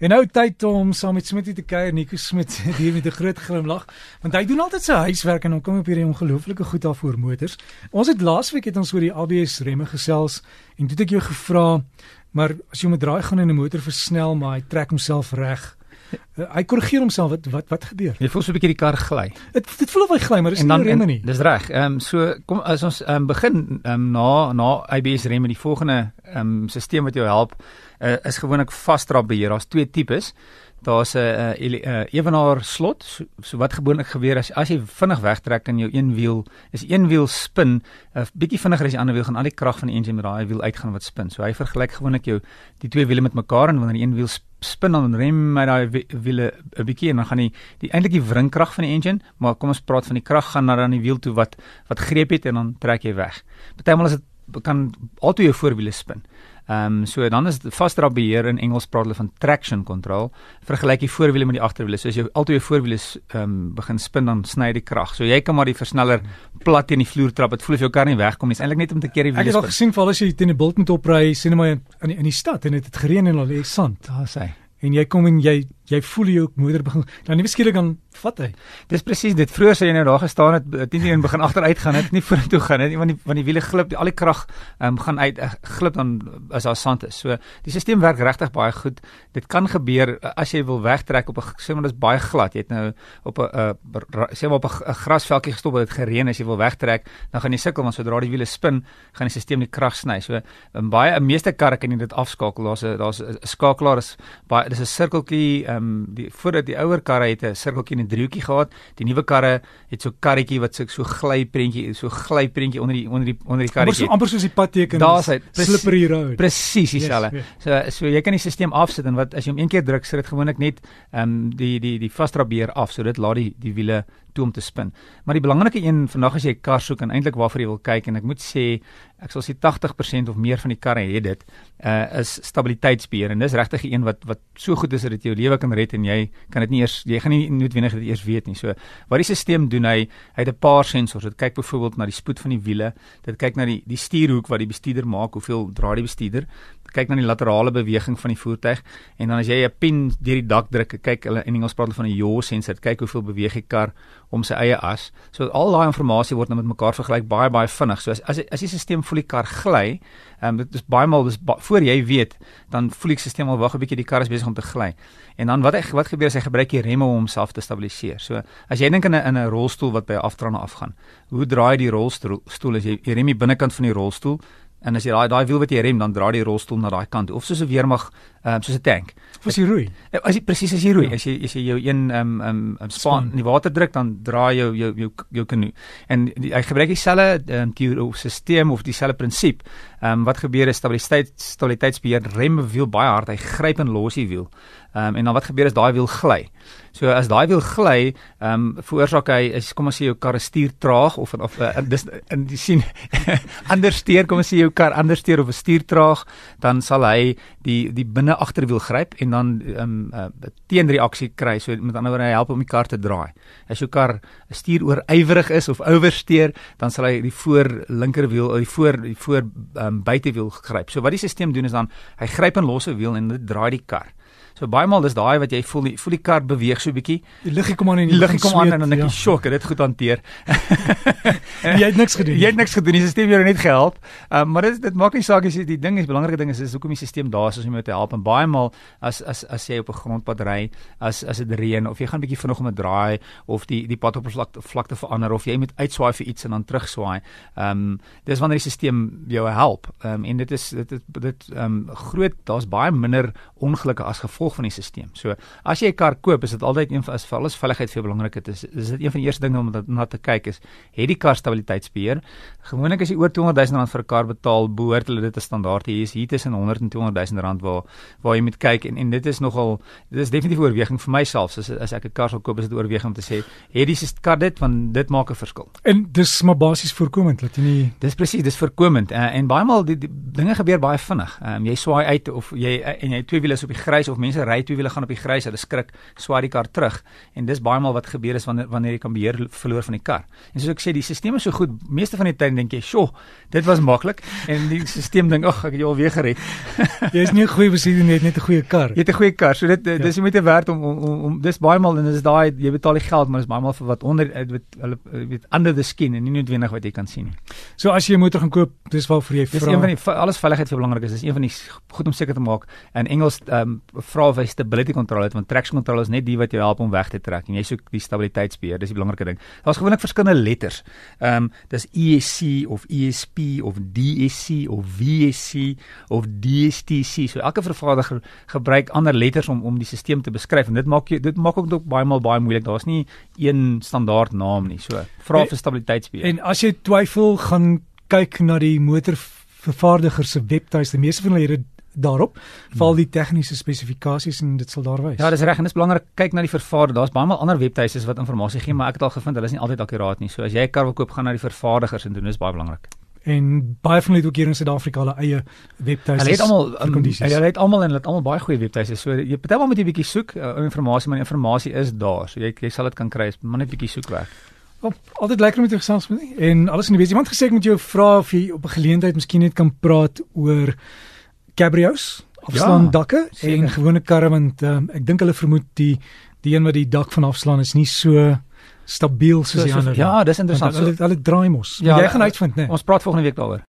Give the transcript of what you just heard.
En nou tyd om saam met Smitty te kuier, Nico Smit hier met 'n groot glimlag, want hy doen altyd sy huiswerk en dan kom op hierdie ongelooflike goed af vir motors. Ons het laasweek het ons oor die ABS remme gesels en toe het ek jou gevra, maar as jy met draai gaan in 'n motor versnel, maar hy trek homself reg. Uh, hy korrigeer homself wat wat wat gebeur? Jy voel so 'n bietjie die kar gly. Dit dit voel of hy gly, maar dis nie remme nie. Dis reg. Ehm um, so kom as ons ehm um, begin ehm um, na na ABS remme die volgende ehm um, stelsel wat jou help uh, is gewoonlik vasdrap beheer. Daar's twee tipes daar's 'n uh, uh, ewenaar slot so, so wat gewoonlik gebeur as as jy vinnig wegtrek in jou een wiel is een wiel spin 'n uh, bietjie vinniger as die ander wiel gaan al die krag van die engine met daai wiel uitgaan wat spin so hy vergelyk gewoonlik jou die twee wiele met mekaar en wanneer een wiel spin dan rem met daai wiele 'n bietjie en dan gaan die die eintlik die wringkrag van die engine maar kom ons praat van die krag gaan na dan die wiel toe wat wat greep het en dan trek jy weg partymal is dit kan altyd jou voorwiele spin Ehm um, so dan is vasdrap beheer in Engels praat hulle van traction control. Vergelyk die voorwiele met die agterwiele. So as jy altyd jou voorwiele ehm um, begin spin dan sny die krag. So jy kan maar die versneller plat teen die vloer trap. Dit voel of jou kar nie wegkom nie. Dit is eintlik net om te keer die wiele. Ek het al gesien val as jy teen 'n bult moet opry, sien jy maar in in die stad en dit het gereën en al lê sand. Daar sê. En jy kom en jy jy voel jou motor begin dan nie beskiklik dan vat hy. Dis presies dit. Vroeër sê jy nou daar gestaan het, teen die een begin agteruit gaan, het nie vorentoe gaan nie, want die want die wiele glip, al die krag um, gaan uit uh, glip dan as daar sand is. So die stelsel werk regtig baie goed. Dit kan gebeur uh, as jy wil wegtrek op 'n sê maar dit is baie glad. Jy het nou op 'n uh, sê maar op 'n grasveldjie gestop waar dit gereën as jy wil wegtrek, dan gaan jy sukkel want sodra die wiele spin, gaan die stelsel die krag sny. So in baie meeste karre kan jy dit afskakel. Daar's 'n daar's 'n skakelaar is baie dis 'n sirkeltjie ehm um, die voordat die ouer karre het 'n sirkeltjie en 'n driehoekie gehad. Die nuwe karre het so karretjie wat so so glyprentjie, so glyprentjie onder die onder die onder die karretjie. Amper so, amper soos die padteken. Daar's hy. Slippery road. Presies dieselfde. Yes, yes. So so jy kan die stelsel afsit en wat as jy hom een keer druk, sit dit gewoonlik net ehm um, die die die vasdrabeer af. So dit laat die die wiele toe om te spin. Maar die belangrike een vandag as jy 'n kar soek en eintlik waarvoor jy wil kyk en ek moet sê ek sal sê 80% of meer van die karre het dit uh is stabiliteitsbeheer en dis regtig 'n een wat wat so goed is dat dit jou lewe kan red en jy kan dit nie eers jy gaan nie noodwendig dit eers weet nie. So wat die stelsel doen hy hy het 'n paar sensors. Dit kyk byvoorbeeld na die spoed van die wiele. Dit kyk na die die stuurhoek wat die bestuurder maak, hoeveel draai die bestuurder kyk na die laterale beweging van die voertuig en dan as jy 'n pin deur die dak druk, kyk hulle in Engels praat hulle van 'n yaw sensor, kyk hoeveel beweeg die kar om sy eie as. So al daai inligting word nou met mekaar vergelyk baie baie vinnig. So as as as die stelsel voel die kar gly, ehm um, dit is baie maal dis ba voor jy weet, dan voel die stelsel al wag 'n bietjie die kar is besig om te gly. En dan wat hy wat gebeur as hy gebruik die remme om homself te stabiliseer. So as jy dink in 'n in 'n rolstoel wat by 'n aftrane afgaan, hoe draai die rolstoel stoel as jy die rem die binnekant van die rolstoel en as jy daai daai wiel wat jy rem dan draai die rolstoel na daai kant of soos 'n weermag ehm um, soos 'n tank. As jy roei. Eh, as jy presies as jy roei, ja. as jy as jy jou een ehm um, ehm um, span in die water druk dan draai jou jou jou jou kanoe. En die, hy gebruik dieselfde ehm um, of stelsel of dieselfde prinsip. Ehm um, wat gebeur is stabiliteit stabiliteitsbeheer rem wiel baie hard, hy gryp en los die wiel. Ehm um, en dan wat gebeur is daai wiel gly. So as daai wiel gly, ehm um, veroorsaak hy is kom ons sê jou kar stuur traag of of uh, dis in die sien anders stuur kom ons sê jou kar anders stuur of 'n stuur traag, dan sal hy die die binne agterwiel gryp en dan ehm um, uh, teenreaksie kry. So met ander woorde help om die kar te draai. As jou kar stuur oor ywerig is of oversteer, dan sal hy die voor linkerwiel, die voor die voor ehm um, buitewiel gryp. So wat die stelsel doen is dan hy gryp en los 'n wiel en dit draai die kar. So baie maal dis daai wat jy voel die voel die kar beweeg so 'n bietjie. Die liggie kom aan en die liggie kom aan en dan ek ja. sjok, dit goed hanteer. jy het niks gedoen. Jy het niks gedoen. Die stelsel het jou net gehelp. Um, maar dit dit maak nie saak as jy die ding is belangrike ding is is hoekom die stelsel daar is om jou te help en baie maal as as as jy op 'n grondpad ry, as as dit reën of jy gaan bietjie vinnig om 'n draai of die die pad op vlakte vlakte verander of jy moet uitswaai vir iets en dan terugswaai. Ehm um, dis wanneer die stelsel jou help. Ehm um, en dit is dit dit dit ehm um, groot daar's baie minder ongelukke as gevolg gevolg van die stelsel. So as jy 'n kar koop, is dit altyd een van as vir alles veiligheid vir belangrik het is is dit een van die eerste dinge om na te kyk is het die kar stabiliteitsbeheer. Gewoonlik as jy oor 200 000 rand vir 'n kar betaal, behoort hulle dit te standaard hier is hier tussen 100 en 200 000 rand waar waar jy moet kyk en en dit is nogal dit is definitief 'n oorweging vir myself as as ek 'n kar sal koop is dit oorweging om te sê het die kar dit want dit maak 'n verskil. En dis maar basies voorkomend dat jy nie Dis presies, dis voorkomend uh, en baie maal die, die dinge gebeur baie vinnig. Um, jy swaai uit of jy uh, en jy twee wiele is op die grys of mense se ry twee wiele gaan op die grys, hulle skrik, swaai die kar terug en dis baie maal wat gebeur is wanneer wanneer jy kan beheer verloor van die kar. En soos ek sê, die stelsel is so goed, meeste van die tyd dink jy, "Sjoe, dit was maklik." En die stelsel dink, "Ag, ek het jou alweer gered." jy is nie 'n goeie bestuurder net net 'n goeie kar. Jy het 'n goeie kar. So dit ja. dis jy moet werd om om om, om dis baie maal en dis daai jy betaal die geld, maar dis baie maal vir wat onder weet hulle weet under the skin en nie noodwendig wat jy kan sien nie. So as jy 'n motor gaan koop, dis waar vir jy vra. Dis een van die alles veiligheid vir belangrik is. Dis een van die goed om seker te maak. In Engels ehm um, vra of hy stability control het want traction control is net die wat jou help om weg te trek en jy soek die stabiliteitsbeheer. Dis die belangrike ding. Daar's gewoonlik verskillende letters. Ehm um, dis ESC of ESP of DSC of VSC of DSTC. So elke vervaardiger gebruik ander letters om om die stelsel te beskryf en dit maak jy dit maak ook baie maal baie moeilik. Daar's nie een standaard naam nie. So vra vir stabiliteitsbeheer. En as jy twyfel, gaan kyk na die motorvervaardiger se webtuiste. Die meeste van hulle het daarop val die tegniese spesifikasies en dit sal daar wys. Ja, dis reg en dit is belangrik kyk na die vervaardiger. Daar's baie maal ander webtuistes wat inligting gee, maar ek het al gevind hulle is nie altyd akkuraat nie. So as jy 'n kar wil koop, gaan na die vervaardigers en doen dit is baie belangrik. En baie van hulle het ook hier in Suid-Afrika hulle eie webtuistes. Hulle het almal um, hulle het almal en hulle het almal baie goeie webtuistes. So jy partymal moet jy bietjie soek uh, inligting, maar die inligting is daar. So jy jy sal dit kan kry, maar net bietjie soek weg. Op, altyd lekker met jou gesels met en alles in die wees. Iemand gesê ek moet jou vra of jy op 'n geleentheid miskien net kan praat oor cabrios, afslaan ja, dakke en gewone karre want um, ek dink hulle vermoed die die een wat die dak van afslaan is nie so stabiel soos so, die ander. Ja, dis interessant. Hulle hulle draai mos. Ja, jy gaan uitvind, né? Nee. Ons praat volgende week daaroor.